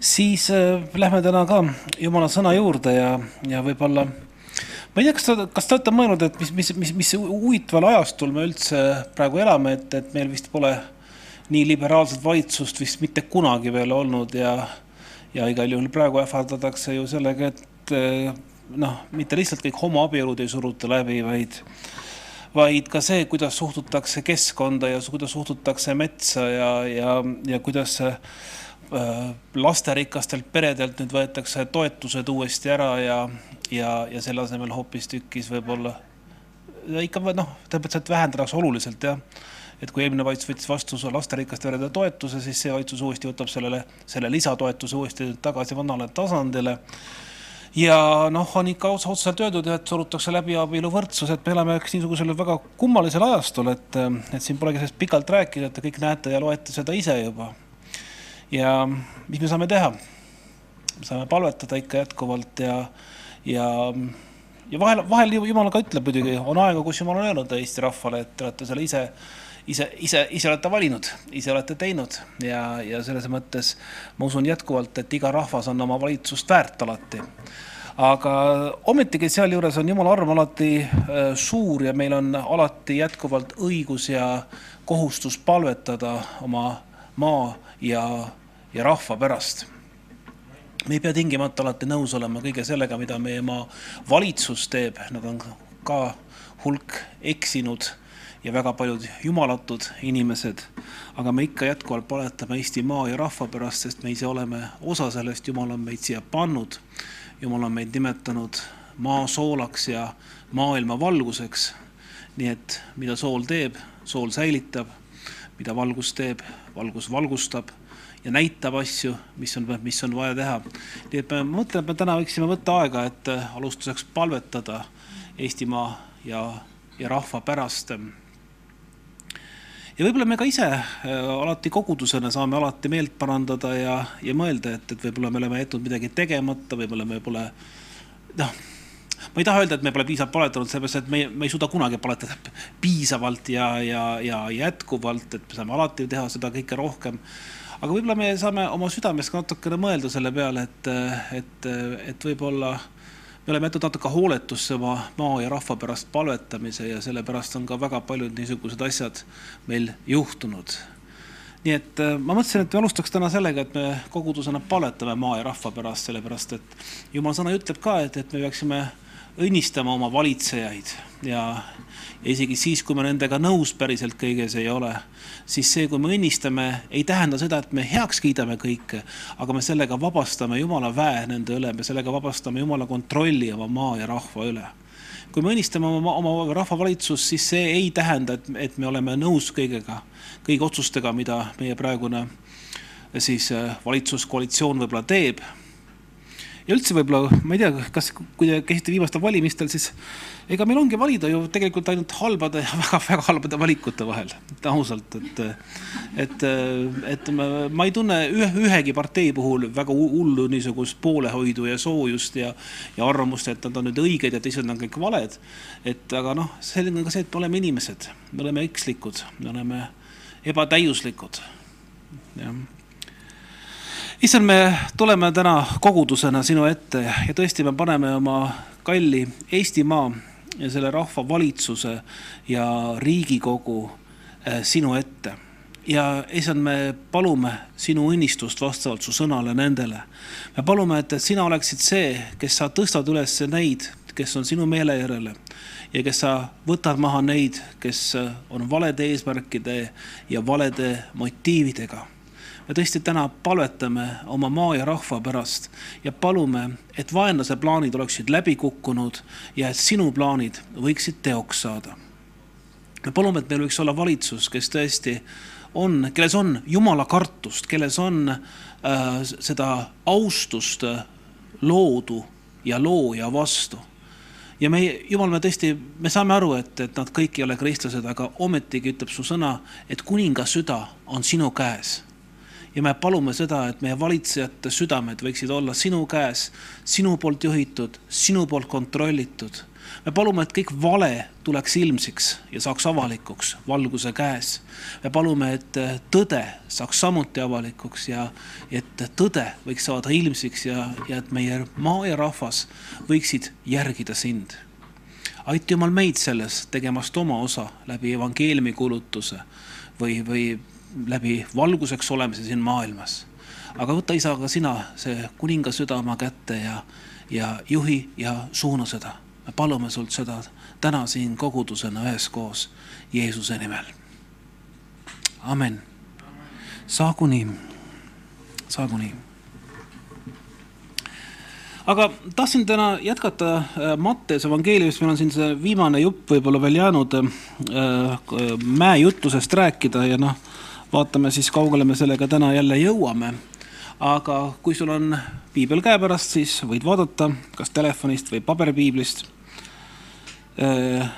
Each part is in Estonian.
siis äh, lähme täna ka Jumala sõna juurde ja, ja võib-olla ma ei tea, kas te, kas te olete mõelnud, et mis, mis, mis, mis huvitaval ajastul me üldse praegu elame, et, et meil vist pole nii liberaalset valitsust vist mitte kunagi veel olnud ja, ja igal juhul praegu ähvardatakse ju sellega, et äh, noh, mitte lihtsalt kõik homoabielud ei suruta läbi, vaid vaid ka see, kuidas suhtutakse keskkonda ja kuidas suhtutakse metsa ja, ja, ja kuidas lasterikastelt peredelt nüüd võetakse toetused uuesti ära ja, ja, ja selle asemel hoopistükkis võib-olla ikka noh, tähendab, et vähendatakse oluliselt jah. et kui eelmine valitsus võttis vastu lasterikaste perede toetuse, siis see valitsus uuesti võtab sellele, selle lisatoetuse uuesti tagasi vanale tasandile ja noh, on ikka otse otseselt öeldud, et surutakse läbi abieluvõrdsus, et me elame niisugusel väga kummalisel ajastul, et, et siin polegi sellest pikalt rääkida, et te kõik näete ja loete seda ise juba. Ja mis me saame teha? me saame palvetada ikka jätkuvalt ja, ja, ja vahel, vahel Jumal ka ütleb muidugi, on aega, kus Jumal on öelnud Eesti rahvale, et te olete selle ise ise, ise, ise olete valinud, ise olete teinud ja, ja selles mõttes ma usun jätkuvalt, et iga rahvas on oma valitsust väärt alati. aga ometigi sealjuures on jumala arm alati äh, suur ja meil on alati jätkuvalt õigus ja kohustus palvetada oma maa ja, ja rahva pärast me ei pea tingimata alati nõus olema kõige sellega, mida meie maa valitsus teeb, nad on ka hulk eksinud ja väga paljud jumalatud inimesed. aga me ikka jätkuvalt paletame Eesti maa ja rahva pärast, sest me ise oleme osa sellest, Jumal on meid siia pannud. Jumal on meid nimetanud maa soolaks ja maailma valguseks. nii et mida sool teeb, sool säilitab, mida valgus teeb, valgus valgustab ja näitab asju, mis on, mis on vaja teha. nii et me mõtleme, et me täna võiksime võtta aega, et alustuseks palvetada Eestimaa ja, ja rahva pärast ja võib-olla me ka ise äh, alati kogudusena saame alati meelt parandada ja, ja mõelda, et, et võib-olla me oleme jätnud midagi tegemata, võib-olla me pole noh, ma ei taha öelda, et me pole piisavalt paletanud, sellepärast et me, me ei suuda kunagi paletada piisavalt ja, ja, ja jätkuvalt, et me saame alati teha seda kõike rohkem. aga võib-olla me saame oma südames ka natukene mõelda selle peale, et, et, et võib-olla me oleme jätnud natuke hooletusse oma maa ja rahva pärast palvetamise ja sellepärast on ka väga paljud niisugused asjad meil juhtunud. nii et äh, ma mõtlesin, et me alustaks täna sellega, et me kogudusena palvetame maa ja rahva pärast, sellepärast et jumal sõna ütleb ka, et, et me peaksime õnnistama oma valitsejaid ja, isegi siis, kui me nendega nõus päriselt kõiges ei ole, siis see, kui me õnnistame, ei tähenda seda, et me heaks kiidame kõike, aga me sellega vabastame Jumala väe nende üle, me sellega vabastame Jumala kontrolli oma maa ja rahva üle. kui me õnnistame oma, oma rahvavalitsust, siis see ei tähenda, et, et me oleme nõus kõigega, kõigi otsustega, mida meie praegune siis valitsuskoalitsioon võib-olla teeb ja üldse võib-olla, ma ei tea, kas, kui te käisite viimastel valimistel, siis ega meil ongi valida ju tegelikult ainult halbade ja väga-väga halbade valikute vahel, et ausalt, et, et, et ma, ma ei tunne ühe, ühegi partei puhul väga hullu niisugust poolehoidu ja soojust ja, ja arvamust, et nad on nüüd õiged ja teised on kõik valed. et aga noh, selge on ka see, et me oleme inimesed, me oleme ekslikud, me oleme ebatäiuslikud. jah issand, me tuleme täna kogudusena sinu ette ja tõesti, me paneme oma kalli Eestimaa ja selle rahva valitsuse ja Riigikogu eh, sinu ette. ja issand, me palume sinu õnnistust vastavalt su sõnale nendele. me palume, et, et sina oleksid see, kes sa tõstad üles neid, kes on sinu meele järele ja kes sa võtad maha neid, kes on valede eesmärkide ja valede motiividega me tõesti täna palvetame oma maa ja rahva pärast ja palume, et vaenlase plaanid oleksid läbi kukkunud ja et sinu plaanid võiksid teoks saada. me palume, et meil võiks olla valitsus, kes tõesti on, kelles on jumala kartust, kelles on äh, seda austust loodu ja looja vastu ja me, jumal, me tõesti, me saame aru, et, et nad kõik ei ole kristlased, aga ometigi ütleb su sõna, et kuninga süda on sinu käes ja me palume seda, et meie valitsejate südamed võiksid olla sinu käes, sinu poolt juhitud, sinu poolt kontrollitud. me palume, et kõik vale tuleks ilmsiks ja saaks avalikuks valguse käes. me palume, et tõde saaks samuti avalikuks ja et tõde võiks saada ilmsiks ja, ja et meie maa ja rahvas võiksid järgida sind aita Jumal meid selles tegemast oma osa läbi evangeeliumi kuulutuse või, või läbi valguseks olemise siin maailmas. aga võta, isa, ka sina see kuninga süda oma kätte ja, ja juhi ja suuna seda. me palume sult seda täna siin kogudusena üheskoos Jeesuse nimel. amen. saagu nii, saagu nii aga tahtsin täna jätkata äh, Matteuse evangeeliumist, meil on siin see viimane jupp võib-olla veel jäänud äh, mäejutlusest rääkida ja noh, vaatame siis, kaugele me sellega täna jälle jõuame. aga kui sul on piibel käepärast, siis võid vaadata kas telefonist või paberipiiblist. Äh,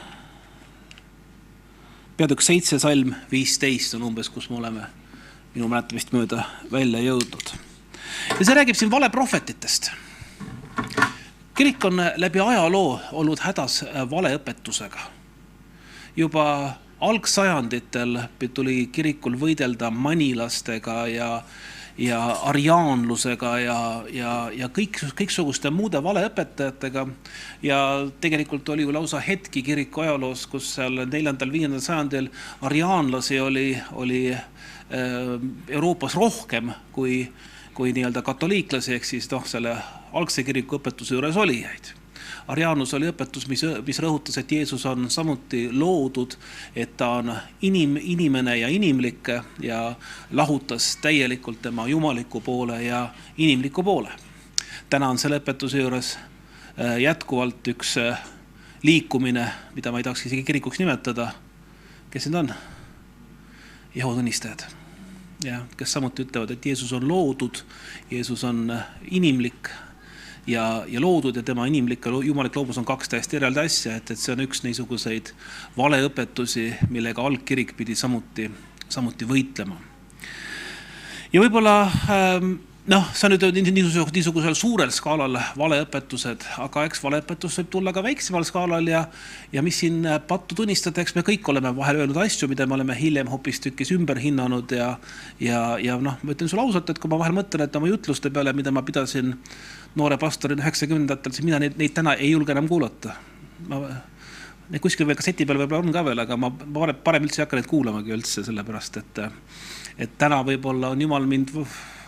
peatükk seitse, salm viisteist on umbes, kus me oleme minu mäletamist mööda välja jõudnud. ja see räägib siin valeprohvetitest kirik on läbi ajaloo olnud hädas valeõpetusega. juba algsajanditel tuli kirikul võidelda manilastega ja, ja ariaanlusega ja, ja, ja kõik, kõiksuguste muude valeõpetajatega. ja tegelikult oli ju lausa hetki kiriku ajaloos, kus seal neljandal-viiendal sajandil ariaanlasi oli, oli äh, Euroopas rohkem kui kui nii-öelda katoliiklasi, ehk siis noh, selle algse kiriku õpetuse juures olijaid. Arianus oli õpetus, mis, mis rõhutas, et Jeesus on samuti loodud, et ta on inim, inimene ja inimlik ja lahutas täielikult tema jumaliku poole ja inimliku poole. täna on selle õpetuse juures äh, jätkuvalt üks äh, liikumine, mida ma ei tahaks isegi kirikuks nimetada. kes need on? Jehoova tunnistajad ja kes samuti ütlevad, et Jeesus on loodud, Jeesus on äh, inimlik ja, ja loodud ja tema inimlik ja jumalik loobus on kaks täiesti eraldi asja, et, et see on üks niisuguseid valeõpetusi, millega algkirik pidi samuti, samuti võitlema. ja võib-olla ähm, noh, see on nüüd niisugusel, niisugusel suurel skaalal valeõpetused, aga eks valeõpetus võib tulla ka väiksemal skaalal ja, ja mis siin pattu tunnistada, eks me kõik oleme vahel öelnud asju, mida me oleme hiljem hoopistükkis ümber hinnanud ja, ja, ja noh, ma ütlen sulle ausalt, et kui ma vahel mõtlen, et oma jutluste peale, mida ma pidasin noore pastorina üheksakümnendatel, siis mina neid, neid täna ei julge enam kuulata. ma, Neid kuskil veel kasseti peal võib-olla on ka veel, aga ma parem, parem üldse ei hakka neid kuulamagi üldse, sellepärast et, et täna võib-olla on Jumal mind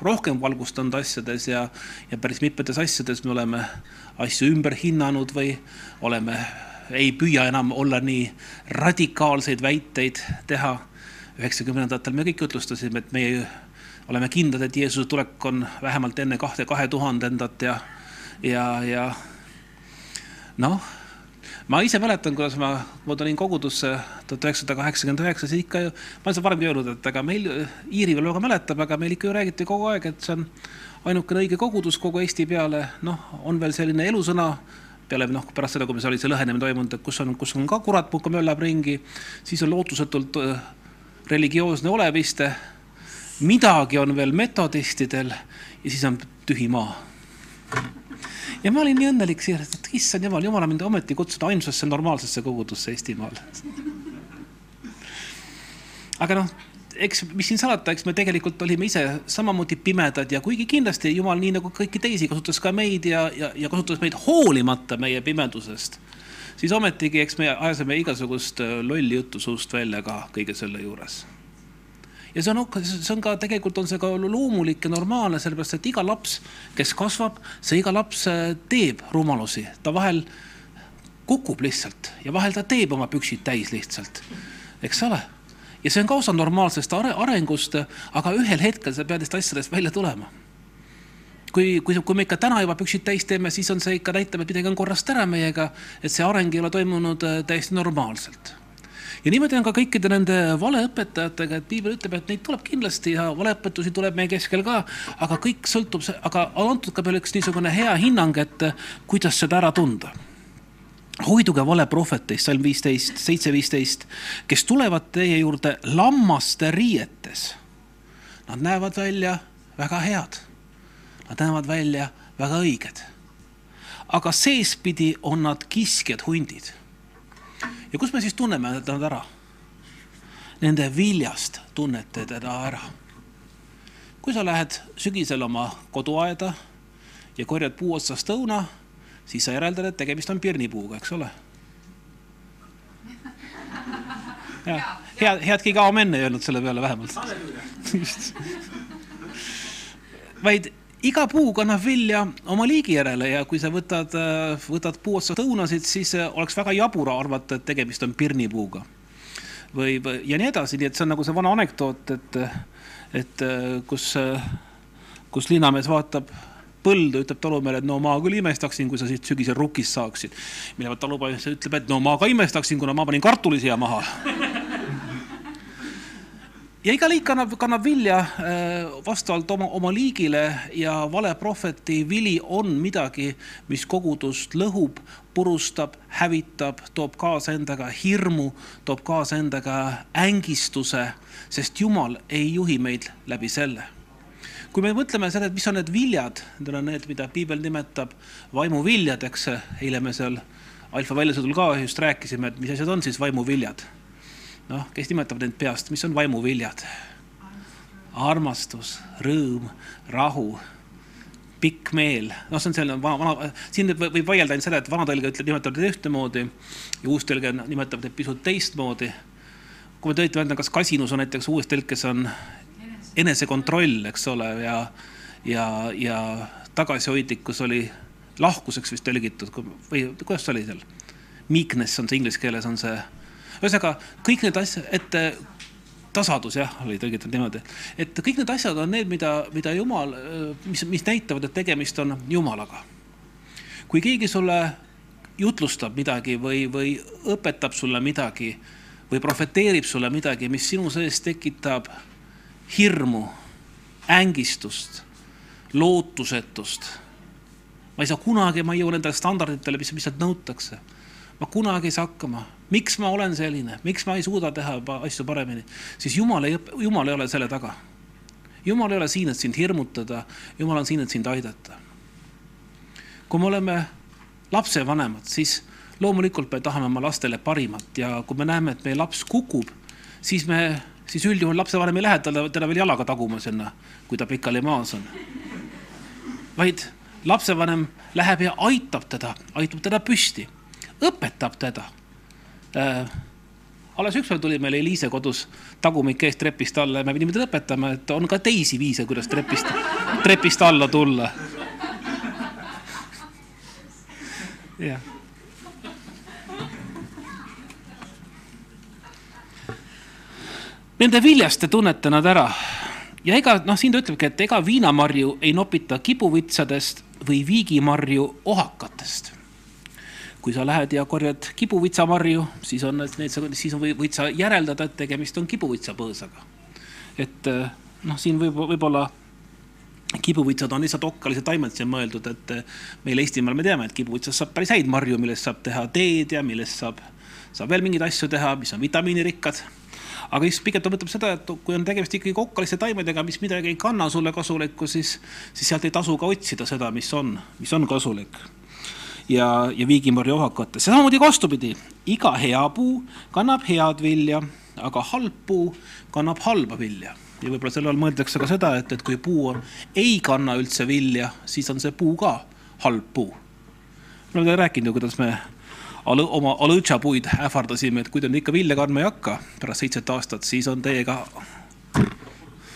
rohkem valgustanud asjades ja, ja päris mitmetes asjades me oleme asju ümber hinnanud või oleme, ei püüa enam olla nii radikaalseid väiteid teha. üheksakümnendatel me kõik ütlustasime, et meie oleme kindlad, et Jeesuse tulek on vähemalt enne kahte, kahe tuhandendat ja, ja, ja noh ma ise mäletan, kuidas ma, ma tulin kogudusse tuhat üheksasada kaheksakümmend üheksa, siis ikka ju, ma olen seda varemgi öelnud, et aga meil, Iiri veel väga mäletab, aga meil ikka ju räägiti kogu aeg, et see on ainukene õige kogudus kogu Eesti peale, noh, on veel selline elusõna peale noh, pärast seda, kui meil oli see lõhenemine toimunud, et kus on, kus on ka kurat puhkab, möllab ringi, siis on lootusetult äh, religioosne oleviste, midagi on veel metodistidel ja siis on tühi maa ja ma olin nii õnnelik seejuures, et issand jumal, jumal on mind ometi kutsunud ainsesse normaalsesse kogudusse Eestimaal. aga noh, eks mis siin salata, eks me tegelikult olime ise samamoodi pimedad ja kuigi kindlasti Jumal nii nagu kõiki teisi kasutas ka meid ja, ja, ja kasutas meid hoolimata meie pimedusest, siis ometigi, eks me ajasime igasugust lolli juttu suust välja ka kõige selle juures ja see on, see on ka tegelikult on see ka loomulik ja normaalne, sellepärast et iga laps, kes kasvab, see iga laps äh, teeb rumalusi, ta vahel kukub lihtsalt ja vahel ta teeb oma püksid täis lihtsalt, eks ole. ja see on ka osa normaalsest arengust, aga ühel hetkel sa pead neist asjadest välja tulema. kui, kui, kui me ikka täna juba püksid täis teeme, siis on see ikka näitab, et midagi on korrast ära meiega, et see areng ei ole toimunud äh, täiesti normaalselt ja niimoodi on ka kõikide nende valeõpetajatega, et piibel ütleb, et neid tuleb kindlasti ja valeõpetusi tuleb meie keskel ka, aga kõik sõltub, aga on antud ka veel üks niisugune hea hinnang, et kuidas seda ära tunda hoiduge valeprohvetist, salm viisteist, seitse viisteist, kes tulevad teie juurde lammaste riietes. Nad näevad välja väga head. Nad näevad välja väga õiged. aga seespidi on nad kiskjad hundid. Ja kus me siis tunneme nad ära? Nende viljast tunnete teda ära. kui sa lähed sügisel oma koduaeda ja korjad puu otsast õuna, siis sa järeldad, et tegemist on pirnipuuga, eks ole head, head keegi amen ei öelnud selle peale vähemalt. just. vaid iga puu kannab vilja oma liigi järele ja kui sa võtad, võtad puu otsast õunasid, siis oleks väga jabur arvata, et tegemist on pirnipuuga. või, või ja nii edasi, nii et see on nagu see vana anekdoot, et, et kus, kus linnamees vaatab põldu, ütleb talumehele, et no ma küll imestaksin, kui sa siit sügisel rukist saaksid. mille peale talupoeg ütleb, et no ma ka imestaksin, kuna ma panin kartulisiia maha ja iga liik kannab, kannab vilja äh, vastavalt oma, oma liigile ja vale prohveti vili on midagi, mis kogudust lõhub, purustab, hävitab, toob kaasa endaga hirmu, toob kaasa endaga ängistuse, sest Jumal ei juhi meid läbi selle. Kui me mõtleme selle, et mis on need viljad, need on need, mida piibel nimetab vaimuviljadeks, eile me seal alfa väljasõidul ka just rääkisime, et mis asjad on siis vaimuviljad noh, kes nimetab neid peast, mis on vaimuviljad? armastus, rõõm, rahu, pikk meel, noh, see on selline vana, vana, siin võib vaielda ainult seda, et vana tõlge ütleb, nimetab neid ühtemoodi ja uus tõlge nimetab neid pisut teistmoodi. kui me tõite öelda, kas kasinus on näiteks uues tõlkes on enesekontroll, eks ole, ja, ja, ja tagasihoidlikkus oli lahkuseks vist tõlgitud või kuidas see oli seal? Meekness on see inglise keeles on see ühesõnaga kõik need asjad, et äh, tasadus jah, oli tõlgitud niimoodi, et kõik need asjad on need, mida, mida Jumal, äh, mis, mis näitavad, et tegemist on Jumalaga. kui keegi sulle jutlustab midagi või, või õpetab sulle midagi või profeteerib sulle midagi, mis sinu sees tekitab hirmu, ängistust, lootusetust. ma ei saa kunagi, ma ei jõua nendele standarditele, mis, mis sealt nõutakse ma kunagi ei saa hakkama. Miks ma olen selline, miks ma ei suuda teha asju paremini, siis Jumal ei, Jumal ei ole selle taga. Jumal ei ole siin, et sind hirmutada, Jumal on siin, et sind aidata. kui me oleme lapsevanemad, siis loomulikult me tahame oma lastele parimat ja kui me näeme, et meie laps kukub, siis me, siis üldjuhul lapsevanem ei lähe talle, teda veel jalaga taguma sinna, kui ta pikali maas on. vaid lapsevanem läheb ja aitab teda, aitab teda püsti õpetab teda äh,. alles ükspäev tuli meil Eliise kodus tagumik eest trepist alla ja me pidime teda õpetama, et on ka teisi viise, kuidas trepist, trepist alla tulla. jah. Nende viljast te tunnete nad ära ja ega noh, siin ta ütlebki, et ega viinamarju ei nopita kibuvitsadest või viigimarju ohakatest kui sa lähed ja korjad kibuvitsamarju, siis on need, siis on, võid sa järeldada, et tegemist on kibuvitsapõõsaga. et eh, noh, siin võib, võib-olla kibuvitsad on lihtsalt okkalised taimed siia mõeldud, et eh, meil Eestimaal me teame, et kibuvitsast saab päris häid marju, millest saab teha teed ja millest saab, saab veel mingeid asju teha, mis on vitamiinirikkad aga siis pigem ta mõtleb seda, et kui on tegemist ikkagi okkaliste taimedega, mis midagi ei kanna sulle kasulikku, siis, siis sealt ei tasu ka otsida seda, mis on, mis on kasulik ja, ja viigimarja ohakates. samamoodi ka vastupidi, iga hea puu kannab head vilja, aga halb puu kannab halba vilja. ja võib-olla selle all mõeldakse ka seda, et, et kui puu ei kanna üldse vilja, siis on see puu ka halb puu. me oleme rääkinud ju, kuidas me alu, oma alõtšapuid ähvardasime, et kui te nüüd ikka vilja kandma ei hakka pärast seitset aastat, siis on teiega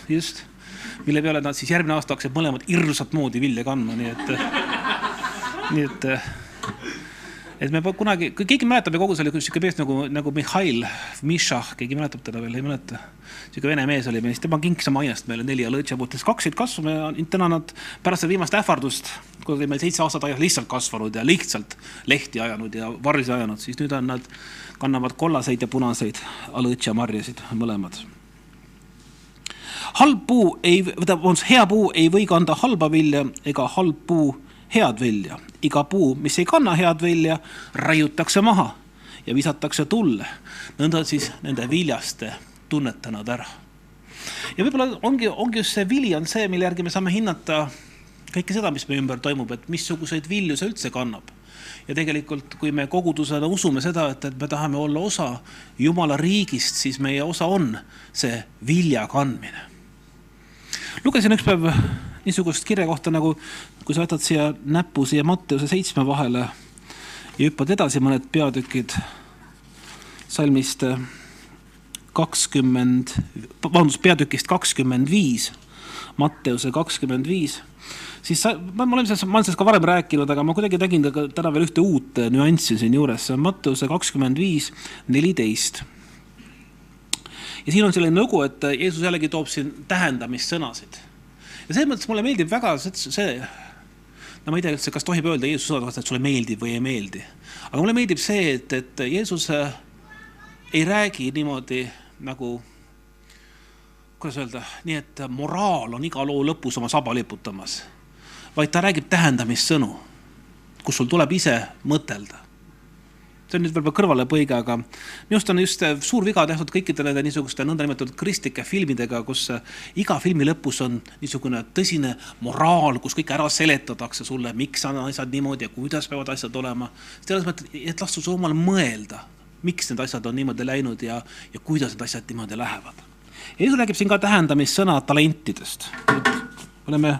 just, mille peale nad siis järgmine aasta hakkasid mõlemad hirmsat moodi vilja kandma, nii et nii et et me kunagi, kui keegi mäletab ja kogu see oli sihuke mees nagu, nagu Mihhail Mišah, keegi mäletab teda veel, ei mäleta? sihuke vene mees oli meil, siis tema kinkis oma aiast meile neli õlõtšaputest, kaks jäid kasvama ja täna nad pärast seda viimast ähvardust, kui oli meil seitse aastat aias lihtsalt kasvanud ja lihtsalt lehti ajanud ja varsi ajanud, siis nüüd on nad, kannavad kollaseid ja punaseid õlõtšamarjasid mõlemad halb puu ei, tähendab, hea puu ei või kanda halba vilja ega halb puu head vilja. Iga puu, mis ei kanna head vilja, raiutakse maha ja visatakse tulle. nõnda siis nende viljast tunnete nad ära. ja võib-olla ongi, ongi just see vili on see, mille järgi me saame hinnata kõike seda, mis meie ümber toimub, et missuguseid vilju see üldse kannab. ja tegelikult, kui me kogudusena usume seda, et, et me tahame olla osa Jumala riigist, siis meie osa on see vilja kandmine. lugesin üks päev niisugust kirja kohta nagu, kui sa võtad siia näpu siia Matteuse seitsme vahele ja hüppad edasi mõned peatükid salmist kakskümmend, vabandust, peatükist kakskümmend viis, Matteuse kakskümmend viis siis sa, ma olen sellest, ma olen sellest ka varem rääkinud, aga ma kuidagi nägin ka täna veel ühte uut nüanssi siinjuures, see on Matteuse kakskümmend viis, neliteist. ja siin on selline lugu, et Jeesus jällegi toob siin tähendamissõnasid. Ja selles mõttes mulle meeldib väga see, no ma ei tea üldse, kas tohib öelda Jeesuse kohta, et sulle meeldib või ei meeldi. aga mulle meeldib see, et, et Jeesus äh, ei räägi niimoodi nagu kuidas öelda, nii et moraal on iga loo lõpus oma saba liputamas vaid ta räägib tähendamissõnu, kus sul tuleb ise mõtelda. See on nüüd võib-olla kõrvalepõige, aga minu arust on just suur viga tehtud kõikide nende niisuguste nõndanimetatud kristlike filmidega, kus iga filmi lõpus on niisugune tõsine moraal, kus kõik ära seletatakse sulle, miks on asjad niimoodi ja kuidas peavad asjad olema. selles mõttes, et lastud sul omal mõelda, miks need asjad on niimoodi läinud ja, ja kuidas need asjad niimoodi lähevad. Jeesus räägib siin ka tähendamissõna talentidest. oleme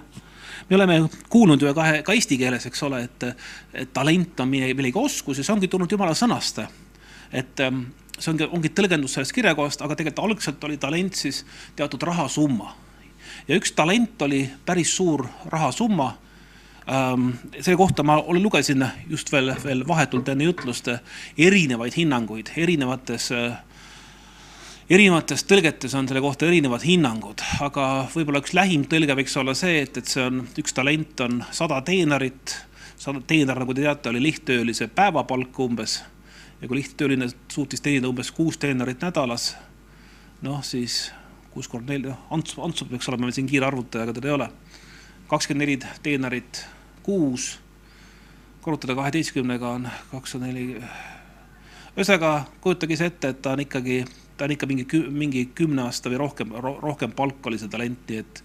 me oleme kuulnud ju ka, ka eesti keeles, eks ole, et, et talent on millegi oskus ja see ongi tulnud jumala sõnast. et ähm, see ongi, ongi tõlgendus sellest kirjakohast, aga tegelikult algselt oli talent siis teatud rahasumma. ja üks talent oli päris suur rahasumma ähm, selle kohta ma lugesin just veel, veel vahetult enne jutlust erinevaid hinnanguid erinevates äh, erinevates tõlgetes on selle kohta erinevad hinnangud, aga võib-olla üks lähim tõlge võiks olla see, et, et see on, üks talent on sada teenarit. sada teenar, nagu te teate, oli lihttöölise päevapalk umbes. ja kui lihttööline suutis teenida umbes kuus teenarit nädalas, noh siis kuus kord neli, noh Ants, Ants peaks olema meil siin kiire arvutaja, aga teda ei ole. kakskümmend neli teenarit kuus, korrutada kaheteistkümnega on kakssada neli. ühesõnaga kujutage siis ette, et ta on ikkagi ta on ikka mingi, mingi kümne aasta või rohkem ro,, rohkem palk oli see talent, nii et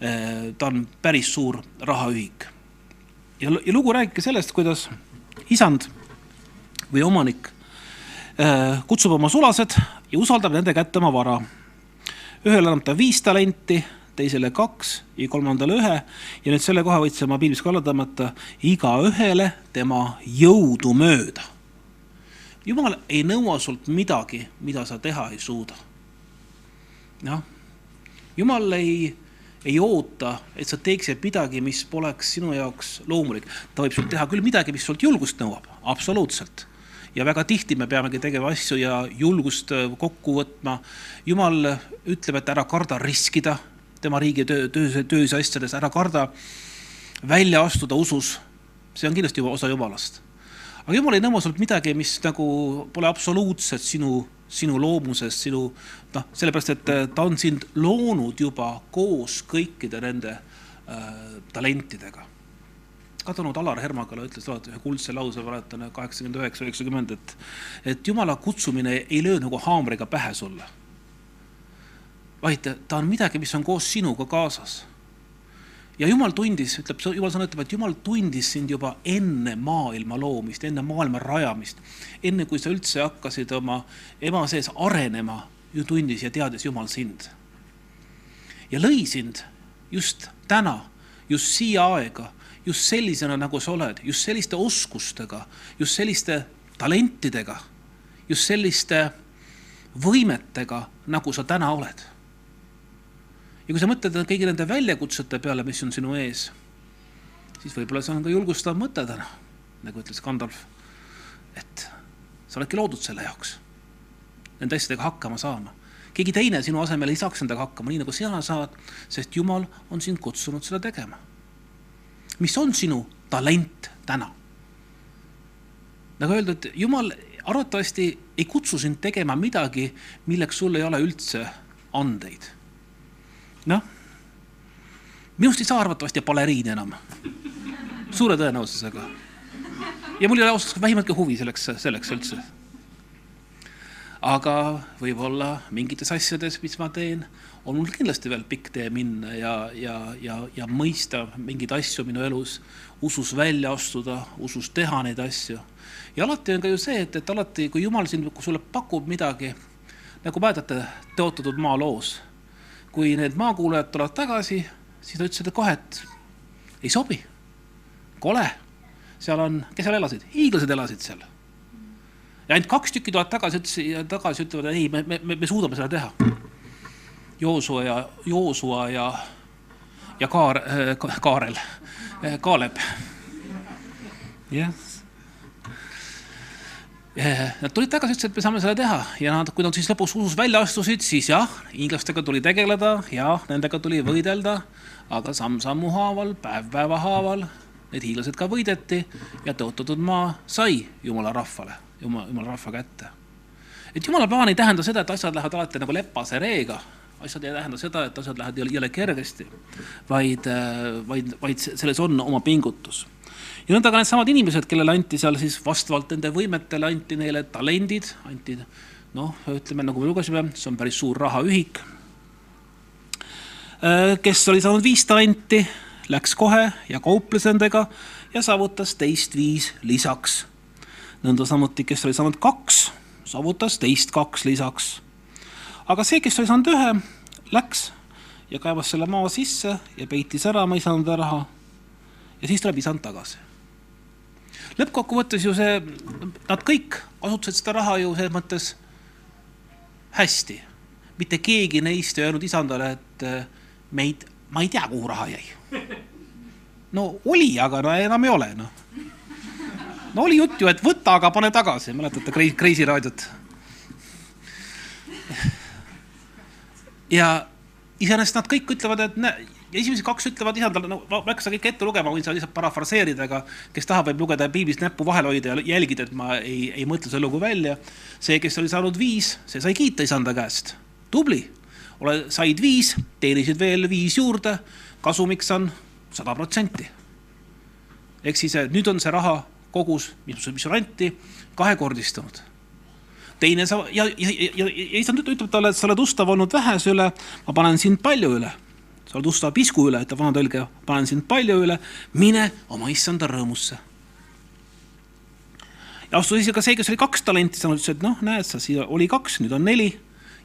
eh, ta on päris suur rahaühik. ja, ja lugu räägibki sellest, kuidas isand või omanik eh, kutsub oma sulased ja usaldab nende kätte oma vara. ühele annab ta viis talenti, teisele kaks ja kolmandale ühe ja nüüd selle koha võtsin ma piiblis ka alla tõmmata, igaühele tema jõudu mööda jumal ei nõua sult midagi, mida sa teha ei suuda. noh, jumal ei, ei oota, et sa teeksid midagi, mis poleks sinu jaoks loomulik. ta võib sult teha küll midagi, mis sult julgust nõuab, absoluutselt. ja väga tihti me peamegi tegema asju ja julgust äh, kokku võtma. jumal ütleb, et ära karda riskida tema riigi töö, töö, töös asjades, ära karda välja astuda usus. see on kindlasti osa jumalast aga jumal ei nõua sult midagi, mis nagu pole absoluutselt sinu, sinu loomuses, sinu noh, sellepärast et äh, ta on sind loonud juba koos kõikide nende äh, talentidega. kadunud Alar Hermagala ütles alati ühe kuldse lause, mäletan kaheksakümmend üheksa, üheksakümmend, et, et jumala kutsumine ei löö nagu haamriga pähe sulle. vaid ta on midagi, mis on koos sinuga kaasas ja jumal tundis, ütleb, jumal sõna ütleb, et jumal tundis sind juba enne maailma loomist, enne maailma rajamist. enne kui sa üldse hakkasid oma ema sees arenema, ju tundis ja teadis jumal sind. ja lõi sind just täna, just siia aega, just sellisena, nagu sa oled, just selliste oskustega, just selliste talentidega, just selliste võimetega, nagu sa täna oled ja kui sa mõtled kõigi nende väljakutsete peale, mis on sinu ees, siis võib-olla see on ka julgustav mõte täna, nagu ütles Gandalf, et sa oledki loodud selle jaoks, nende asjadega hakkama saama. keegi teine sinu asemel ei saaks nendega hakkama, nii nagu sina saad, sest Jumal on sind kutsunud seda tegema. mis on sinu talent täna? nagu öeldud, Jumal arvatavasti ei kutsu sind tegema midagi, milleks sul ei ole üldse andeid noh, minust ei saa arvatavasti baleriin enam, suure tõenäosusega. ja mul ei ole ausalt vähimatki huvi selleks, selleks üldse. aga võib-olla mingites asjades, mis ma teen, on mul kindlasti veel pikk tee minna ja, ja, ja, ja mõista mingeid asju minu elus, usus välja astuda, usus teha neid asju. ja alati on ka ju see, et, et alati, kui Jumal sind, kui sulle pakub midagi, nagu mäletate Tõotatud maa loos, kui need maakuulajad tulevad tagasi, siis nad ütlesid kohe, et ei sobi, kole, seal on, kes seal elasid, hiiglased elasid seal ja ainult kaks tükki tulevad tagasi, ütlesid, tagasi ütlevad, ei, me, me, me suudame seda teha. Joosua ja, Joosua ja, ja Kaar- äh,, Kaarel, äh, Kaaleb. jah. Nad tulid tagasi, ütlesid, et me saame seda teha ja nad, kui nad siis lõpuks usus välja astusid, siis jah, hiinlastega tuli tegeleda ja nendega tuli võidelda, aga samm-sammu haaval, päev päeva haaval, need hiinlased ka võideti ja tõotatud maa sai jumala rahvale jumala, jumala rahva kätte. et jumala plaan ei tähenda seda, et asjad lähevad alati nagu lepase reega, asjad ei tähenda seda, et asjad lähevad jõle, jõle kergesti, vaid, vaid, vaid selles on oma pingutus. Ja nõnda ka needsamad inimesed, kellele anti seal siis vastavalt nende võimetele, anti neile talendid, anti noh, ütleme nagu me lugesime, see on päris suur rahaühik. kes oli saanud viis talenti, läks kohe ja kauples nendega ja saavutas teist viis lisaks nõnda samuti, kes oli saanud kaks, saavutas teist kaks lisaks. aga see, kes oli saanud ühe, läks ja kaevas selle maa sisse ja peitis ära oma isanda raha. ja siis tuleb isand tagasi. Lõppkokkuvõttes ju see, nad kõik kasutasid seda raha ju selles mõttes hästi. mitte keegi neist ei öelnud isandale, et meid, ma ei tea, kuhu raha jäi. no oli, aga no enam ei ole, noh no oli jutt ju, et võta, aga pane tagasi, mäletate Kreisi raadiot? ja iseenesest nad kõik ütlevad, et esimesed kaks ütlevad isandale, no ma ei hakka seda kõike ette lugema, võin seda lihtsalt parafraseerida, aga kes tahab, võib lugeda piiblist näppu vahel hoida ja jälgida, et ma ei, ei mõtle seda lugu välja. see, kes oli saanud viis, see sai kiita isanda käest. tubli, ole, said viis, teenisid veel viis juurde, kasumiks on sada protsenti. ehk siis nüüd on see raha kogus, mis, mis on anti, kahekordistunud. teine sa ja, ja, ja, ja issand ütleb talle, et sa oled ustav olnud vähese üle, ma panen sind palju üle. Sa oled ustav pisku üle, ütleb vana tõlge, panen sind palju üle, mine oma issanda rõõmusse. ja astus isegi ka see, kes oli kaks talenti saanud, ütles, et noh, näed sa, siia oli kaks, nüüd on neli,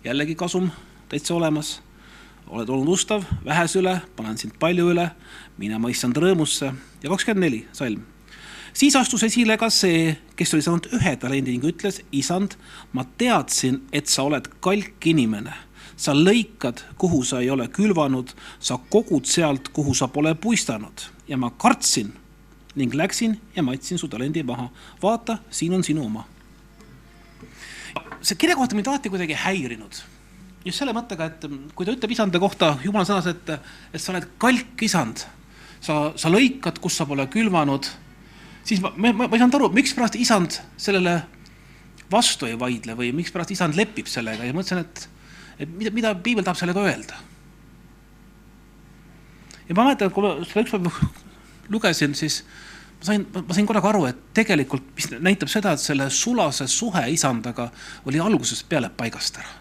jällegi kasum täitsa olemas oled olnud ustav, vähese üle, panen sind palju üle, mine oma issand rõõmusse ja kakskümmend neli salm siis astus esile ka see, kes oli saanud ühe talendi ning ütles, isand, ma teadsin, et sa oled kalk inimene. Sa lõikad, kuhu sa ei ole külvanud, sa kogud sealt, kuhu sa pole puistanud. Ja ma kartsin ning läksin ja matsin su talendi maha. vaata, siin on sinu oma. see kirjakoht on mind alati kuidagi häirinud. Just selle mõttega, et kui ta ütleb isanda kohta jumala sõnas, et, et sa oled kalk isand, sa, sa lõikad, kus sa pole külvanud. Siis ma, ma, ma ei saanud aru, mikspärast isand sellele vastu ei vaidle või mikspärast isand lepib sellega. Ja mõtlesin, et, et mida, mida piibel tahab sellega öelda. ja ma mäletan, kui ma seda ükspäev lugesin, siis ma sain, ma sain korraga aru, et tegelikult, mis näitab seda, et selle sulase suhe isandaga oli algusest peale paigast ära.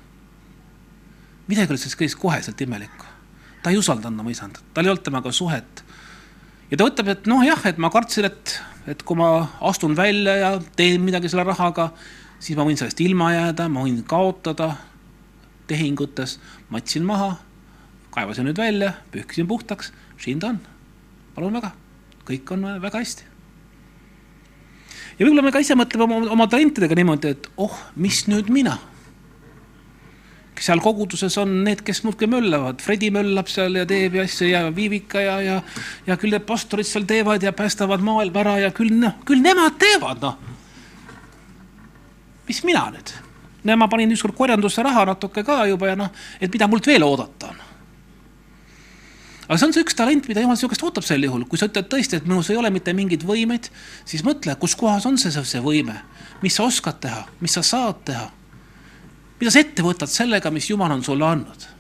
midagi oli sellest kõigest koheselt imelikku. ta ei usaldanud oma isandat, tal ei olnud temaga suhet. ja ta ütleb, et noh, jah, et ma kartsin, et et kui ma astun välja ja teen midagi selle rahaga, siis ma võin sellest ilma jääda, ma võin kaotada tehingutes, matsin maha, kaevasin nüüd välja, pühkisin puhtaks, siin ta on, palun väga, kõik on väga hästi. ja võib-olla me ka ise mõtleme oma, oma talentidega niimoodi, et oh, mis nüüd mina seal koguduses on need, kes muudkui möllavad, Fredi möllab seal ja teeb ja asju ja Viivika ja, ja, ja küll need pastorid seal teevad ja päästavad maailma ära ja küll noh, küll nemad teevad, noh. mis mina nüüd? No ma panin ükskord korjandusse raha natuke ka juba ja noh, et mida mult veel oodata on. aga see on see üks talent, mida jumal sihukest ootab sel juhul, kui sa ütled tõesti, et minus ei ole mitte mingeid võimeid, siis mõtle, kus kohas on see, see võime, mis sa oskad teha, mis sa saad teha mida sa ette võtad sellega, mis Jumal on sulle andnud?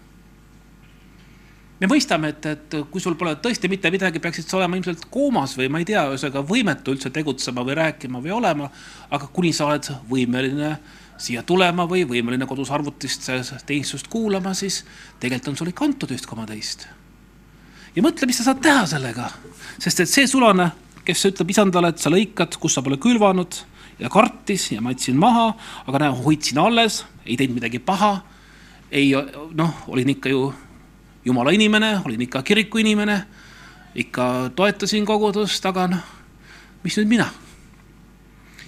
me mõistame, et, et kui sul pole tõesti mitte midagi, peaksid sa olema ilmselt koomas või ma ei tea, ühesõnaga võimetu üldse tegutsema või rääkima või olema, aga kuni sa oled võimeline siia tulema või võimeline kodus arvutist teenistust kuulama, siis tegelikult on sulle ikka antud üht koma teist. ja mõtle, mis sa saad teha sellega, sest et see sulane, kes ütleb isandale, et sa lõikad, kus sa pole külvanud ja kartis ja ma jätsin maha, aga näe, hoidsin alles, ei teinud midagi paha. ei noh, olin ikka ju jumala inimene, olin ikka kiriku inimene, ikka toetasin kogudust, aga noh, mis nüüd mina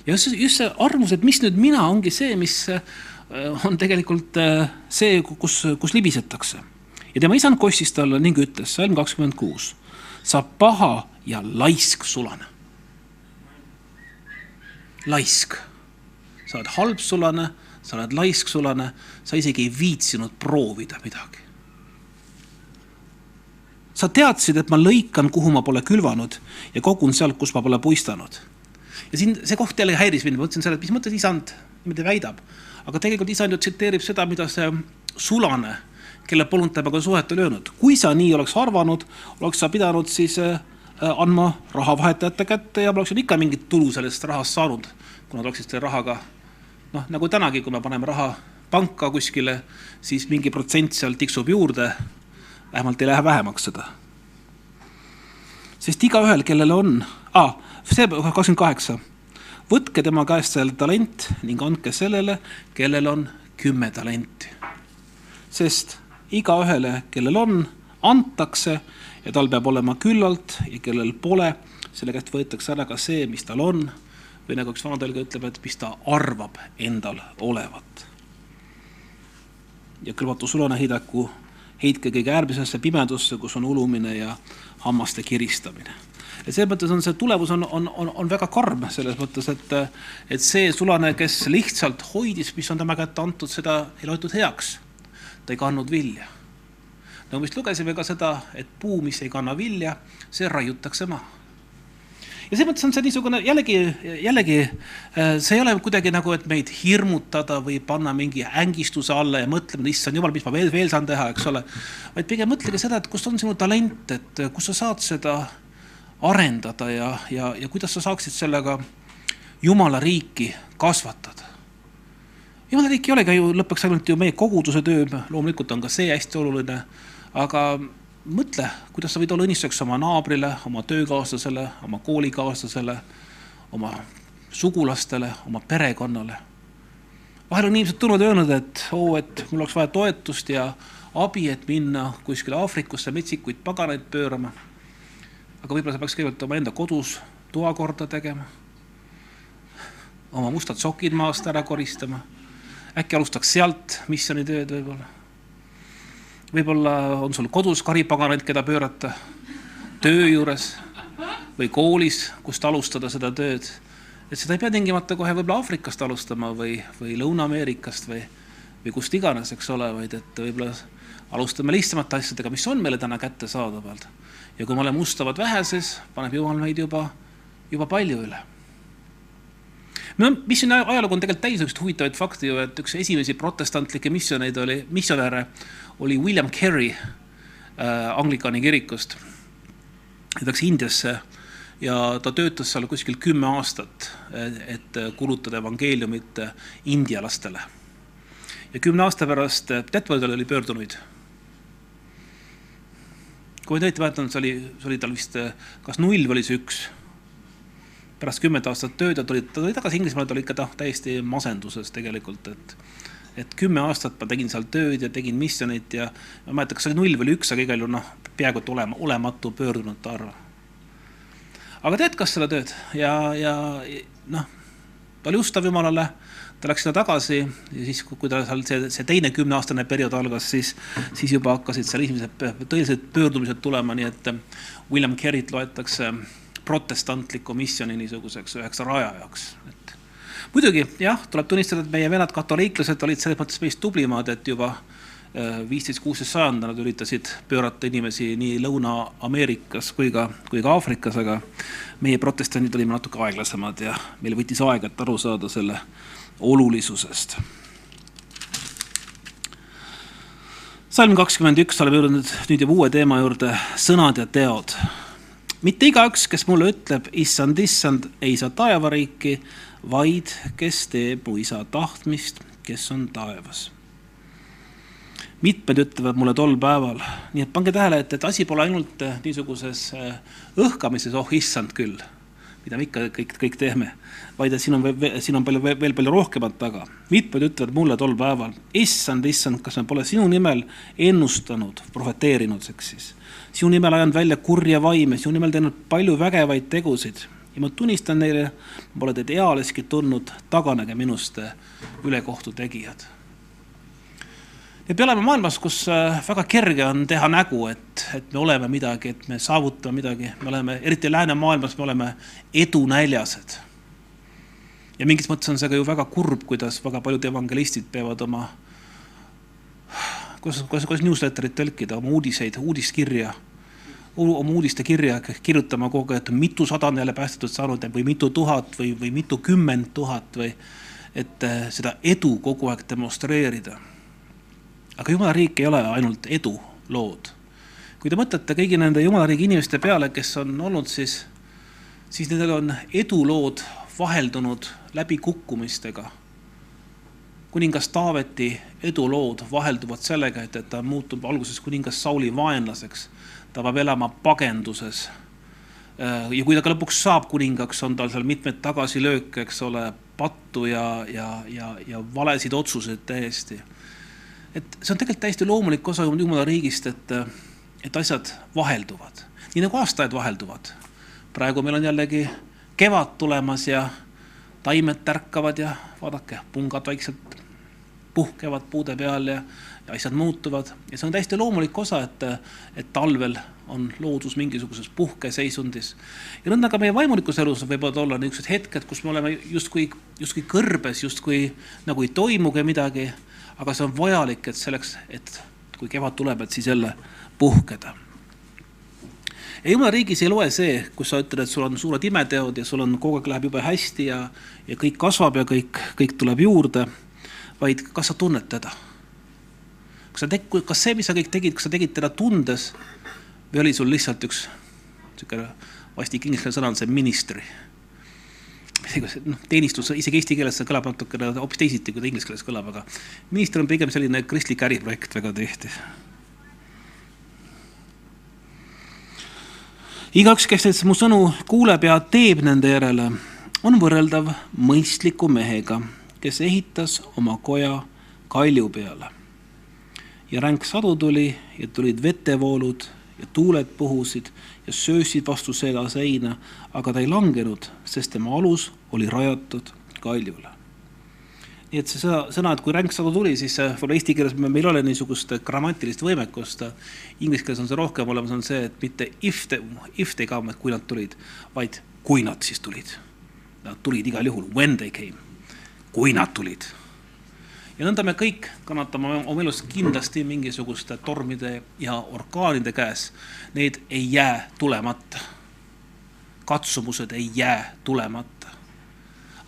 ja just just see arvamus, et mis nüüd mina, ongi see, mis äh, on tegelikult äh, see, kus, kus libisetakse. ja tema isand kostis talle ning ütles, salm kakskümmend kuus, sa paha ja laisk sulane. laisk, sa oled halb sulane, sa oled laisk sulane, sa isegi ei viitsinud proovida midagi. sa teadsid, et ma lõikan, kuhu ma pole külvanud ja kogun sealt, kus ma pole puistanud ja siin see koht jälle häiris mind, ma mõtlesin selle, et mis mõttes isand niimoodi väidab. aga tegelikult isand ju tsiteerib seda, mida see sulane, kelle polnud temaga suhet oli öelnud. kui sa nii oleks arvanud, oleks sa pidanud siis äh, andma raha vahetajate kätte ja ma oleksin ikka mingit tulu sellest rahast saanud, kuna ta oleksid selle rahaga noh, nagu tänagi, kui me paneme raha panka kuskile, siis mingi protsent seal tiksub juurde. vähemalt ei lähe vähemaks seda. sest igaühel, kellel on ah,, see kakskümmend kaheksa. võtke tema käest seal talent ning andke sellele, kellel on kümme talenti. sest igaühele, kellel on, antakse ja tal peab olema küllalt ja kellel pole, selle käest võetakse ära ka see, mis tal on. või nagu üks vanatelg ütleb, et mis ta arvab endal olevat. ja kõlvatu sulane heidaku, heitke kõige äärmisesse pimedusse, kus on ulumine ja hammaste kiristamine et selles mõttes on see tulemus on, on, on, on väga karm selles mõttes, et, et see sulane, kes lihtsalt hoidis, mis on tema kätte antud, seda ei loetud heaks. ta ei kandnud vilja. nagu vist lugesime ka seda, et puu, mis ei kanna vilja, see raiutakse maha ja selles mõttes on see niisugune jällegi, jällegi see ei ole kuidagi nagu, et meid hirmutada või panna mingi ängistuse alla ja mõtlema, issand jumal, mis ma veel, veel saan teha, eks ole. vaid pigem mõtlege seda, et kus on sinu talent, et kus sa saad seda arendada ja, ja, ja kuidas sa saaksid sellega Jumala riiki kasvatada. Jumala riik ei olegi ju lõpuks ainult ju meie koguduse töö, loomulikult on ka see hästi oluline, aga mõtle, kuidas sa võid olla õnnistuseks oma naabrile, oma töökaaslasele, oma koolikaaslasele, oma sugulastele, oma perekonnale. vahel on inimesed tulnud ja öelnud, et oo oh,, et mul oleks vaja toetust ja abi, et minna kuskile Aafrikusse metsikuid paganaid pöörama aga võib-olla sa peaks kõigepealt omaenda kodus toa korda tegema, oma mustad sokid maast ära koristama. äkki alustaks sealt missioonitööd võib-olla. võib-olla on sul kodus karipaganaid, keda pöörata töö juures või koolis, kust alustada seda tööd. et seda ei pea tingimata kohe võib-olla Aafrikast alustama või, või Lõuna-Ameerikast või, või kust iganes, eks ole, vaid et võib-olla alustame lihtsamate asjadega, mis on meile täna kättesaadaval ja kui me oleme ustavad väheses, paneb Jumal meid juba, juba palju üle. no mis siin ajalugu on tegelikult täis niisuguseid huvitavaid fakte ju, et üks esimesi protestantlikke missioneid oli, missionäre oli William Carey äh, Anglikani kirikust. ta läks Indiasse ja ta töötas seal kuskil kümme aastat, et kulutada evangeeliumit India lastele. ja kümne aasta pärast Detmoldil oli pöördunuid kui ma õieti mäletan, see oli, see oli tal vist kas null või oli see üks. pärast kümmet aastat tööd ja tuli, ta tuli tagasi Inglismaale, ta oli ikka täiesti masenduses tegelikult, et et kümme aastat ma tegin seal tööd ja tegin missioneid ja ma ei mäleta, kas see oli null või üks, aga igal juhul noh, peaaegu et olema, olematu pöördunute arv. aga ta jätkas seda tööd ja, ja noh, ta oli ustav Jumalale ta läks sinna tagasi ja siis, kui ta seal see, see teine kümneaastane periood algas, siis, siis juba hakkasid seal esimesed tõelised pöördumised tulema, nii et äh, William Carey't loetakse protestantliku misjoni niisuguseks üheks rajajaks, et muidugi jah, tuleb tunnistada, et meie venad katoliiklased olid selles mõttes meist tublimad, et juba äh, viisteist, kuusteist sajand nad üritasid pöörata inimesi nii Lõuna-Ameerikas kui ka, kui ka Aafrikas, aga meie protestandid olime natuke aeglasemad ja meil võttis aega, et aru saada selle olulisusest. salm kakskümmend üks, oleme jõudnud nüüd juba uue teema juurde, sõnad ja teod. mitte igaüks, kes mulle ütleb, issand, issand, ei saa taevariiki, vaid kes teeb mu isa tahtmist, kes on taevas. mitmed ütlevad mulle tol päeval, nii et pange tähele, et, et asi pole ainult niisuguses õhkamises, oh issand küll mida me ikka kõik, kõik teeme, vaid et siin on, siin on palju, veel palju rohkemat taga. mitmed ütlevad mulle tol päeval, issand, issand, kas me pole sinu nimel ennustanud, prohveteerinud, eks siis. sinu nimel ajanud välja kurja vaime, sinu nimel teinud palju vägevaid tegusid ja ma tunnistan neile, pole teid ealeski tundnud, taganege minust, ülekohtu tegijad me elame maailmas, kus äh, väga kerge on teha nägu, et, et me oleme midagi, et me saavutame midagi, me oleme, eriti läänemaailmas, me oleme edunäljased. ja mingis mõttes on see ka ju väga kurb, kuidas väga paljud evangelistid peavad oma, kuidas, kuidas, kuidas newsletterit tõlkida, oma uudiseid, uudiskirja, oma uudistekirja kirjutama kogu aeg, et mitusada on jälle päästetud saanud või mitu tuhat või, või mitukümmend tuhat või et äh, seda edu kogu aeg demonstreerida aga jumala riik ei ole ainult edulood. kui te mõtlete kõigi nende jumala riigi inimeste peale, kes on olnud, siis, siis nendel on edulood vaheldunud läbikukkumistega. kuningas Taaveti edulood vahelduvad sellega, et, et ta muutub alguses kuningas Sauli vaenlaseks. ta peab elama pagenduses. ja kui ta ka lõpuks saab kuningaks, on tal seal mitmeid tagasilööke, eks ole, pattu ja, ja, ja, ja valesid otsuseid täiesti et see on tegelikult täiesti loomulik osa Jumala riigist, et, et asjad vahelduvad, nii nagu aastaajad vahelduvad. praegu meil on jällegi kevad tulemas ja taimed tärkavad ja vaadake, pungad vaikselt puhkevad puude peal ja, ja asjad muutuvad ja see on täiesti loomulik osa, et, et talvel on loodus mingisuguses puhkeseisundis. ja nõnda ka meie vaimulikus elus võivad olla niisugused hetked, kus me oleme justkui, justkui kõrbes, justkui nagu ei toimugi midagi aga see on vajalik, et selleks, et kui kevad tuleb, et siis jälle puhkeda. ja jumala riigis ei loe see, kus sa ütled, et sul on suured imeteod ja sul on kogu aeg läheb jube hästi ja, ja kõik kasvab ja kõik, kõik tuleb juurde, vaid kas sa tunned teda? kas sa teg-, kas see, mis sa kõik tegid, kas sa tegid teda tundes või oli sul lihtsalt üks niisugune vastik inglise sõna on see ministry noh, teenistus isegi eesti keeles kõlab natukene hoopis teisiti, kui ta inglise keeles kõlab, aga minister on pigem selline kristlik äriprojekt väga tihti. igaüks, kes mu sõnu kuuleb ja teeb nende järele, on võrreldav mõistliku mehega, kes ehitas oma koja kalju peale. ja ränk sadu tuli ja tulid vetevoolud ja tuuled puhusid ja söösid vastu seda seina, aga ta ei langenud, sest tema alus oli rajatud kaljule. nii et see sõna, sõna, et kui ränk sadu tuli, siis võib-olla eesti keeles meil ei ole niisugust grammatilist võimekust. Inglise keeles on see rohkem olemas, on see, et mitte if they, if they come, et kui nad tulid, vaid kui nad siis tulid. Nad tulid igal juhul, when they came, kui nad tulid ja nõnda me kõik kannatame oma elus kindlasti mingisuguste tormide ja orkaanide käes. Need ei jää tulemata. katsumused ei jää tulemata.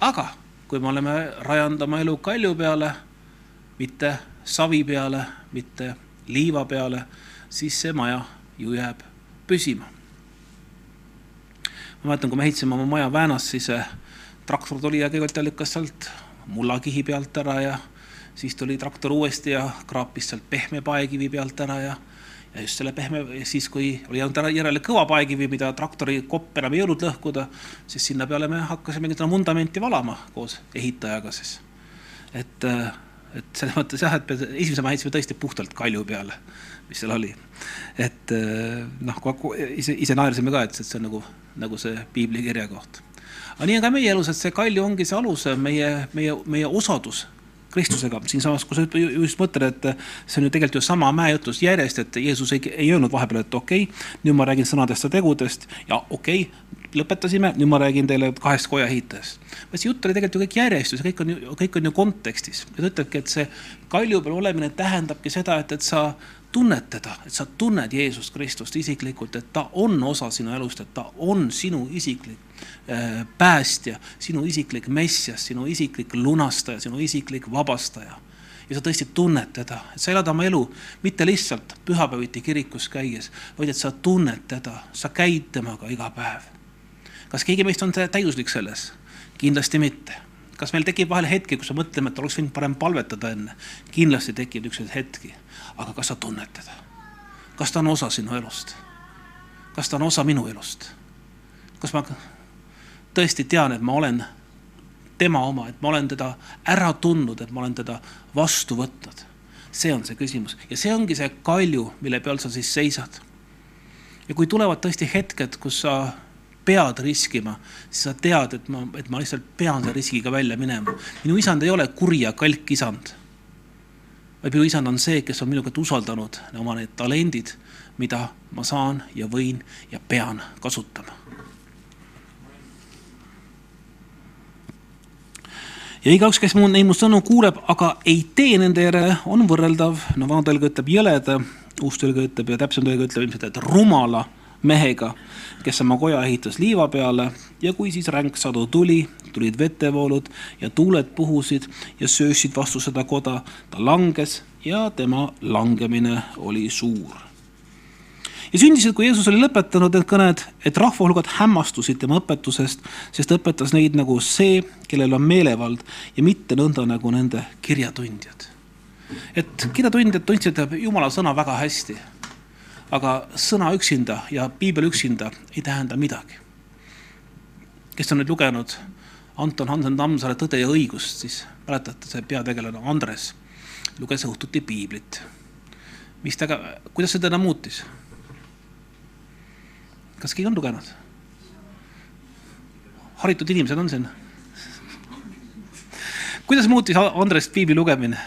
aga kui me oleme rajanud oma elu kalju peale, mitte savi peale, mitte liiva peale, siis see maja ju jääb püsima. ma mäletan, kui me ehitasime oma maja Väänas, siis traktor tuli ja kõigepealt lükkas sealt mullakihi pealt ära ja siis tuli traktor uuesti ja kraapis sealt pehme paekivi pealt ära ja ja just selle pehme, siis kui oli jäänud ära järele kõva paekivi, mida traktori kopp enam ei jõudnud lõhkuda, siis sinna peale me hakkasime seda vundamenti valama koos ehitajaga siis. et, et selles mõttes jah, et me esimese me ehitasime tõesti puhtalt kalju peale, mis seal oli. et noh, ise, ise naersime ka, et see on nagu, nagu see piiblikirja koht. aga nii on ka meie elus, et see kalju ongi see alus, meie, meie, meie osadus Kristusega. siinsamas, kui sa just mõtled, et see on ju tegelikult ju sama mäejutus järjest, et Jeesus ei, ei öelnud vahepeal, et okei okay,, nüüd ma räägin sõnadest ja tegudest ja okei okay,, lõpetasime, nüüd ma räägin teile kahest koja ehitajast. vaid see jutt oli tegelikult ju kõik järjestus, kõik on ju, kõik on ju kontekstis. ja ta ütlebki, et see kalju peal olemine tähendabki seda, et, et sa tunned teda, et sa tunned Jeesust Kristust isiklikult, et ta on osa sinu elust, et ta on sinu isiklik äh, päästja, sinu isiklik messias, sinu isiklik lunastaja, sinu isiklik vabastaja. ja sa tõesti tunned teda, et sa elad oma elu mitte lihtsalt pühapäeviti kirikus käies, vaid et sa tunned teda, sa käid temaga iga päev. Kas keegi meist on täiuslik selles? kindlasti mitte. kas meil tekib vahel hetki, kus me mõtleme, et oleks võinud parem palvetada enne? kindlasti tekib niisuguseid hetki. aga kas sa tunned teda? kas ta on osa sinu elust? kas ta on osa minu elust? kas ma tõesti tean, et ma olen tema oma, et ma olen teda ära tundnud, et ma olen teda vastu võtnud. see on see küsimus ja see ongi see kalju, mille peal sa siis seisad. ja kui tulevad tõesti hetked, kus sa pead riskima, siis sa tead, et ma, et ma lihtsalt pean selle riskiga välja minema. minu isand ei ole kuri ja kalk isand. vaid minu isand on see, kes on minu kätte usaldanud oma need talendid, mida ma saan ja võin ja pean kasutama ja igaüks, kes mu, neid mu sõnu kuuleb, aga ei tee nende järele, on võrreldav, no vana tõlge ütleb jõleda, uus tõlge ütleb ja täpsem tõlge ütleb ilmselt, et rumala mehega, kes oma koja ehitas liiva peale ja kui siis ränk sadu tuli, tulid vetevoolud ja tuuled puhusid ja söösid vastu seda koda, ta langes ja tema langemine oli suur ja sündisid, kui Jeesus oli lõpetanud need kõned, et rahvahulgad hämmastusid tema õpetusest, sest õpetas neid nagu see, kellel on meelevald ja mitte nõnda nagu nende kirjatundjad. et kirjatundjad tundsid Jumala sõna väga hästi. Aga sõna üksinda ja piibel üksinda ei tähenda midagi. kes on nüüd lugenud Anton Hansen Tammsaare Tõde ja õigust, siis mäletate, see peategelane Andres luges õhtuti piiblit. mis ta, kuidas see teda muutis? kas keegi on lugenud? haritud inimesed on siin? kuidas muutis Andrest piibli lugemine?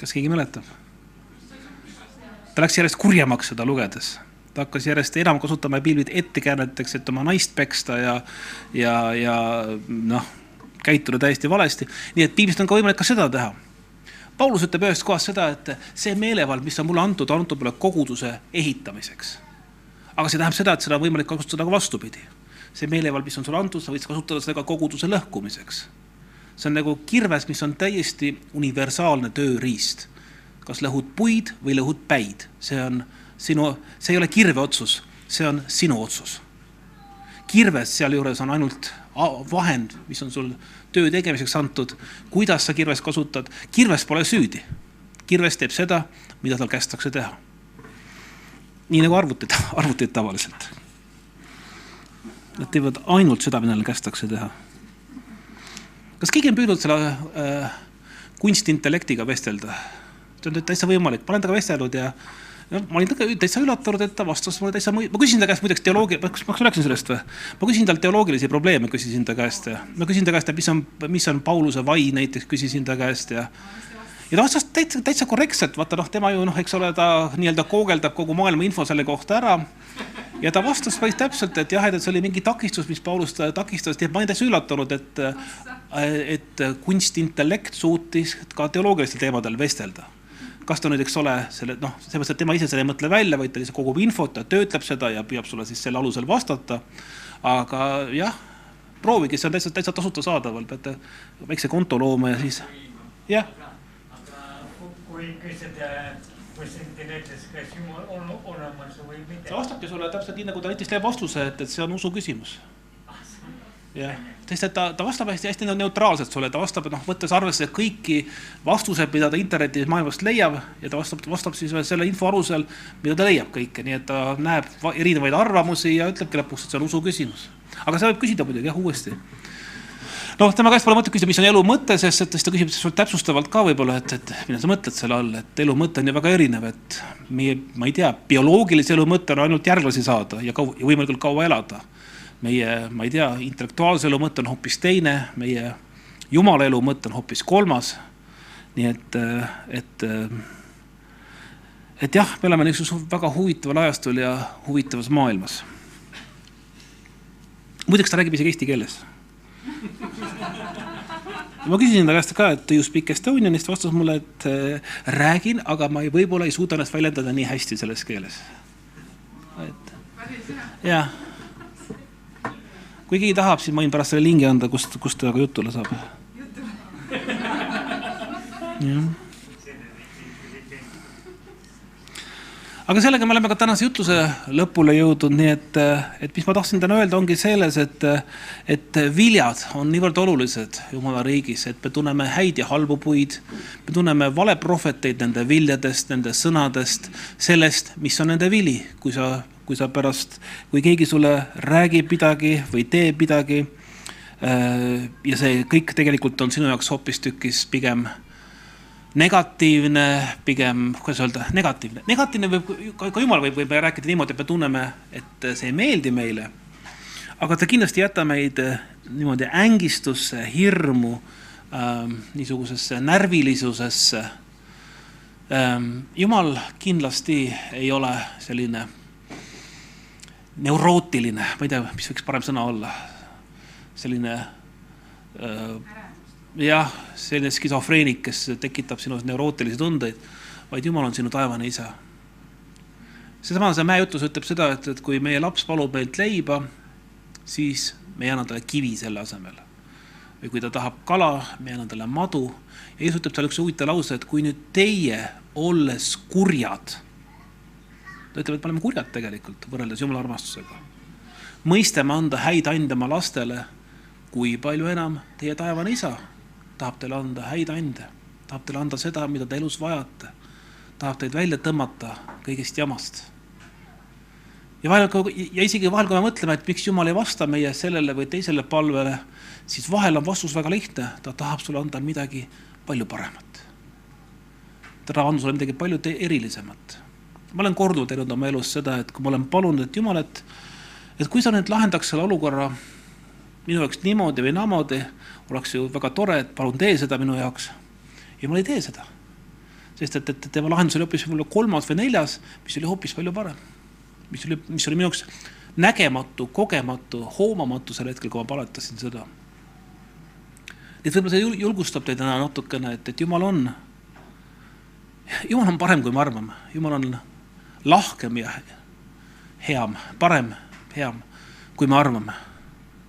kas keegi mäletab? Ta läks järjest kurjemaks seda lugedes, ta hakkas järjest enam kasutama piiblit ettekääneteks, et oma naist peksta ja, ja, ja noh, käituda täiesti valesti. nii et piiblist on ka võimalik ka seda teha. Paulus ütleb ühest kohast seda, et see meelevald, mis on mulle antud, antud mulle koguduse ehitamiseks aga see tähendab seda, et seda on võimalik kasutada ka vastupidi. see meelevald, mis on sulle antud, sa võid kasutada seda ka koguduse lõhkumiseks. see on nagu kirves, mis on täiesti universaalne tööriist. Kas lõhud puid või lõhud päid, see on sinu, see ei ole kirve otsus, see on sinu otsus. kirves sealjuures on ainult vahend, mis on sul töö tegemiseks antud, kuidas sa kirvest kasutad, kirves pole süüdi. kirves teeb seda, mida tal kästakse teha nii nagu arvutid, arvutid tavaliselt. Nad teevad ainult seda, mida neile kästakse teha. kas keegi on püüdnud selle äh, kunstintellektiga vestelda? See on täitsa võimalik, ma olen temaga vestelnud ja no ma olin täitsa üllatunud, et ta vastas mulle täitsa, ma küsisin ta käest muideks teoloogia, kas ma rääkisin sellest või? ma küsisin talt teoloogilisi probleeme, küsisin ta käest ja ma küsisin ta käest, et mis on, mis on Pauluse vai näiteks, küsisin ta käest ja ja ta vastas täitsa, täitsa korrektselt, vaata noh, tema ju noh, eks ole, ta nii-öelda koogeldab kogu maailma info selle kohta ära. ja ta vastas päris täpselt, et jah, et see oli mingi takistus, mis Paulust takistas, nii et ma olin täitsa üllatunud, et, et kunstintellekt suutis ka teoloogilistel teemadel vestelda kas ta nüüd, eks ole, selle noh, seepärast, et tema ise seda ei mõtle välja, vaid ta lihtsalt kogub infot, ta töötleb seda ja püüab sulle siis selle alusel vastata. aga jah, proovige, see on täitsa, täitsa tasuta saadaval, peate väikse konto looma ja siis jah kui küsida internetist, kas jumal on olemas või mitte. ta vastabki sulle täpselt nii, nagu ta näiteks teeb vastuse, et, et see on usu küsimus. Jah, sest et ta, ta vastab hästi, hästi neutraalselt sulle, ta vastab, noh, võttes arvesse kõiki vastuseid, mida ta internetis maailmast leiab ja ta vastab, vastab siis selle info alusel, mida ta leiab kõike, nii et ta näeb erinevaid arvamusi ja ütlebki lõpuks, et see on usu küsimus. aga seda võib küsida muidugi jah, uuesti noh, tema käest pole mõtet küsida, mis on elu mõte, sest et siis ta küsib sult täpsustavalt ka võib-olla, et, et mida sa mõtled selle all, et elu mõte on ju väga erinev, et meie, ma ei tea, bioloogilise elu mõte on ainult järglasi saada ja kaua, ja võimalikult kaua elada. Meie, ma ei tea, intellektuaalse elu mõte on hoopis teine, meie jumala elu mõte on hoopis kolmas. nii et, et, et jah, me oleme niisuguses väga huvitaval ajastul ja huvitavas maailmas. muideks ta räägib isegi eesti keeles ma küsisin ta käest ka, et do you speak Estonianist, vastas mulle, et äh, räägin, aga ma võib-olla ei suuda ennast väljendada nii hästi selles keeles. et jah. Kui keegi tahab, siis ma võin pärast selle lingi anda, kust, kust temaga jutule saab. jah aga sellega me oleme ka tänase jutluse lõpule jõudnud, nii et, et mis ma tahtsin täna öelda, ongi selles, et, et viljad on niivõrd olulised Jumala riigis, et me tunneme häid ja halbu puid. me tunneme valeprohveteid nende viljadest, nende sõnadest, sellest, mis on nende vili, kui sa, kui sa pärast, kui keegi sulle räägib midagi või teeb midagi. ja see kõik tegelikult on sinu jaoks hoopistükkis pigem negatiivne, pigem, kuidas öelda, negatiivne, negatiivne võib, ka jumal võib, võib rääkida niimoodi, et me tunneme, et see ei meeldi meile. aga ta kindlasti ei jäta meid eh, niimoodi ängistusse, hirmu ähm,, niisugusesse närvilisusesse ähm,. jumal kindlasti ei ole selline neurootiline, ma ei tea, mis võiks parem sõna olla, selline äh, jah, selline skisofreenik, kes tekitab sinus neurootilisi tundeid, vaid Jumal on sinu taevane isa. seesama, see mäejutus ütleb seda, et, et kui meie laps palub meilt leiba, siis me ei anna talle kivi selle asemel. või kui ta tahab kala, me ei anna talle madu. ja Jeesus ütleb seal üks huvitav lause, et kui nüüd teie, olles kurjad, ta ütleb, et me oleme kurjad tegelikult võrreldes Jumala armastusega. mõistame anda häid ande oma lastele, kui palju enam teie taevane isa tahab teile anda häid ande, tahab teile anda seda, mida te elus vajate, tahab teid välja tõmmata kõigest jamast. ja vahel, ja isegi vahel, kui me mõtleme, et miks Jumal ei vasta meie sellele või teisele palvele, siis vahel on vastus väga lihtne, ta tahab sulle anda midagi palju paremat. ta tahab anda sulle midagi palju erilisemat. Ma olen korduvalt teinud oma elus seda, et kui ma olen palunud, et Jumal, et, et kui sa nüüd lahendaks selle olukorra minu jaoks niimoodi või naamoodi, oleks ju väga tore, et palun tee seda minu jaoks. jumal ei tee seda. sest et, et tema lahendus oli hoopis võib-olla kolmas või neljas, mis oli hoopis palju parem. mis oli, mis oli minu jaoks nägematu, kogematu, hoomamatu sel hetkel, kui ma paletasin seda. nii et võib-olla see julgustab teid täna natukene, et, et jumal on, jumal on parem, kui me arvame, jumal on lahkem ja heam, parem, heam, kui me arvame.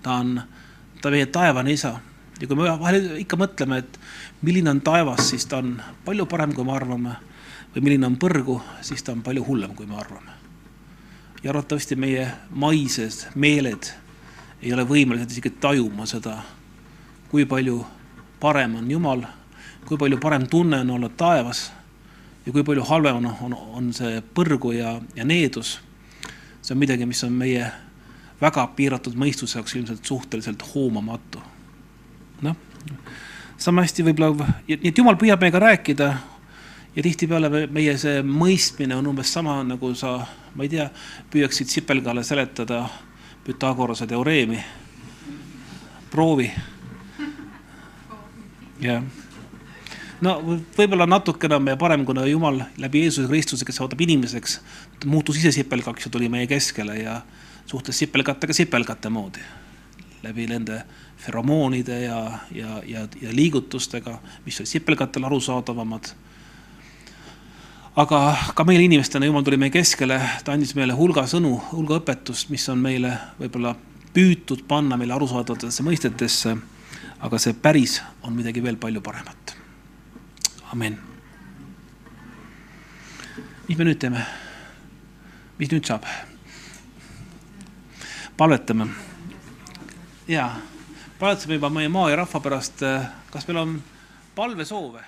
ta on, ta on meie taevane isa ja kui me vahel ikka mõtleme, et milline on taevas, siis ta on palju parem, kui me arvame. või milline on põrgu, siis ta on palju hullem, kui me arvame. ja arvatavasti meie maised meeled ei ole võimelised isegi tajuma seda, kui palju parem on Jumal, kui palju parem tunne on olla taevas ja kui palju halvem on, on, on see põrgu ja, ja needus. see on midagi, mis on meie väga piiratud mõistuse jaoks ilmselt suhteliselt hoomamatu noh, sama hästi võib-olla, nii et jumal püüab meiega rääkida ja tihtipeale meie see mõistmine on umbes sama, nagu sa, ma ei tea, püüaksid sipelgale seletada Pythagorase teoreemi. proovi. jah. No võib-olla natukene on meie parem, kuna Jumal läbi Jeesuse Kristuse, kes saadab inimeseks, muutus ise sipelgaks ja tuli meie keskele ja suhtles sipelgatega sipelgate moodi läbi nende feromoonide ja, ja, ja, ja liigutustega, mis olid sipelgatel arusaadavamad. aga ka meile inimestena, jumal tuli meie keskele, ta andis meile hulga sõnu, hulga õpetust, mis on meile võib-olla püütud panna meile arusaadavatesse mõistetesse. aga see päris on midagi veel palju paremat. Amen. mis me nüüd teeme? mis nüüd saab? palvetame. jaa palvetasime juba meie maa ja rahva pärast. kas meil on palvesoove?